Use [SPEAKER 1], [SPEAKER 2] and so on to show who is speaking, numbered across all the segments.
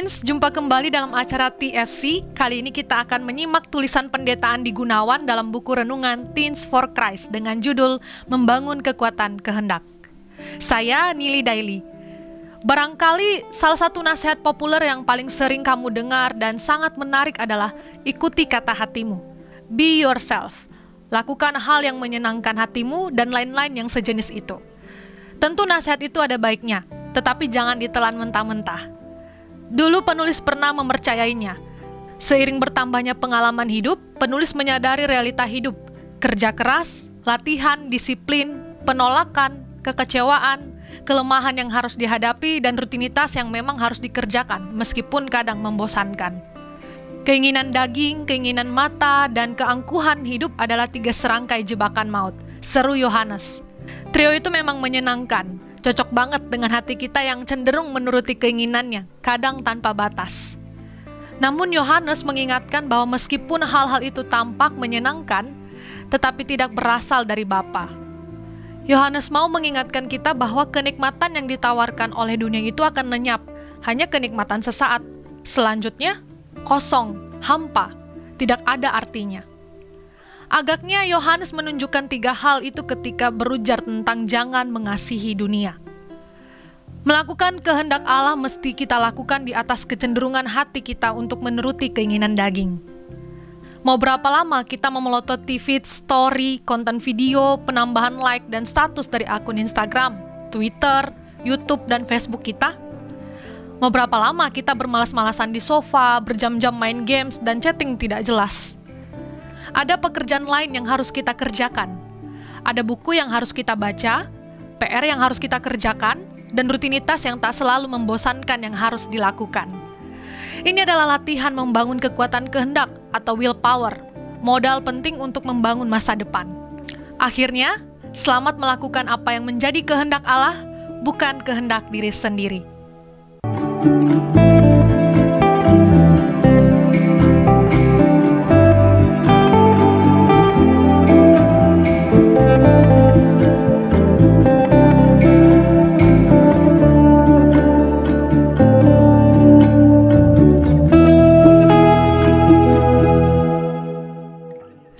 [SPEAKER 1] Jumpa kembali dalam acara TFC. Kali ini kita akan menyimak tulisan pendeta Andi Gunawan dalam buku renungan Teens for Christ dengan judul Membangun Kekuatan Kehendak. Saya Nili Daily. Barangkali salah satu nasihat populer yang paling sering kamu dengar dan sangat menarik adalah ikuti kata hatimu. Be yourself. Lakukan hal yang menyenangkan hatimu dan lain-lain yang sejenis itu. Tentu nasihat itu ada baiknya, tetapi jangan ditelan mentah-mentah Dulu penulis pernah mempercayainya. Seiring bertambahnya pengalaman hidup, penulis menyadari realita hidup, kerja keras, latihan, disiplin, penolakan, kekecewaan, kelemahan yang harus dihadapi, dan rutinitas yang memang harus dikerjakan, meskipun kadang membosankan. Keinginan daging, keinginan mata, dan keangkuhan hidup adalah tiga serangkai jebakan maut. Seru Yohanes. Trio itu memang menyenangkan, Cocok banget dengan hati kita yang cenderung menuruti keinginannya, kadang tanpa batas. Namun Yohanes mengingatkan bahwa meskipun hal-hal itu tampak menyenangkan, tetapi tidak berasal dari Bapa. Yohanes mau mengingatkan kita bahwa kenikmatan yang ditawarkan oleh dunia itu akan lenyap, hanya kenikmatan sesaat. Selanjutnya, kosong, hampa, tidak ada artinya. Agaknya Yohanes menunjukkan tiga hal itu ketika berujar tentang jangan mengasihi dunia. Melakukan kehendak Allah mesti kita lakukan di atas kecenderungan hati kita untuk menuruti keinginan daging. Mau berapa lama kita memelototi feed, story, konten video, penambahan like, dan status dari akun Instagram, Twitter, YouTube, dan Facebook kita? Mau berapa lama kita bermalas-malasan di sofa, berjam-jam main games, dan chatting tidak jelas? Ada pekerjaan lain yang harus kita kerjakan. Ada buku yang harus kita baca, PR yang harus kita kerjakan, dan rutinitas yang tak selalu membosankan yang harus dilakukan. Ini adalah latihan membangun kekuatan kehendak atau willpower, modal penting untuk membangun masa depan. Akhirnya, selamat melakukan apa yang menjadi kehendak Allah, bukan kehendak diri sendiri. thank you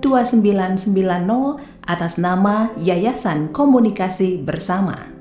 [SPEAKER 2] 2990 atas nama Yayasan Komunikasi Bersama.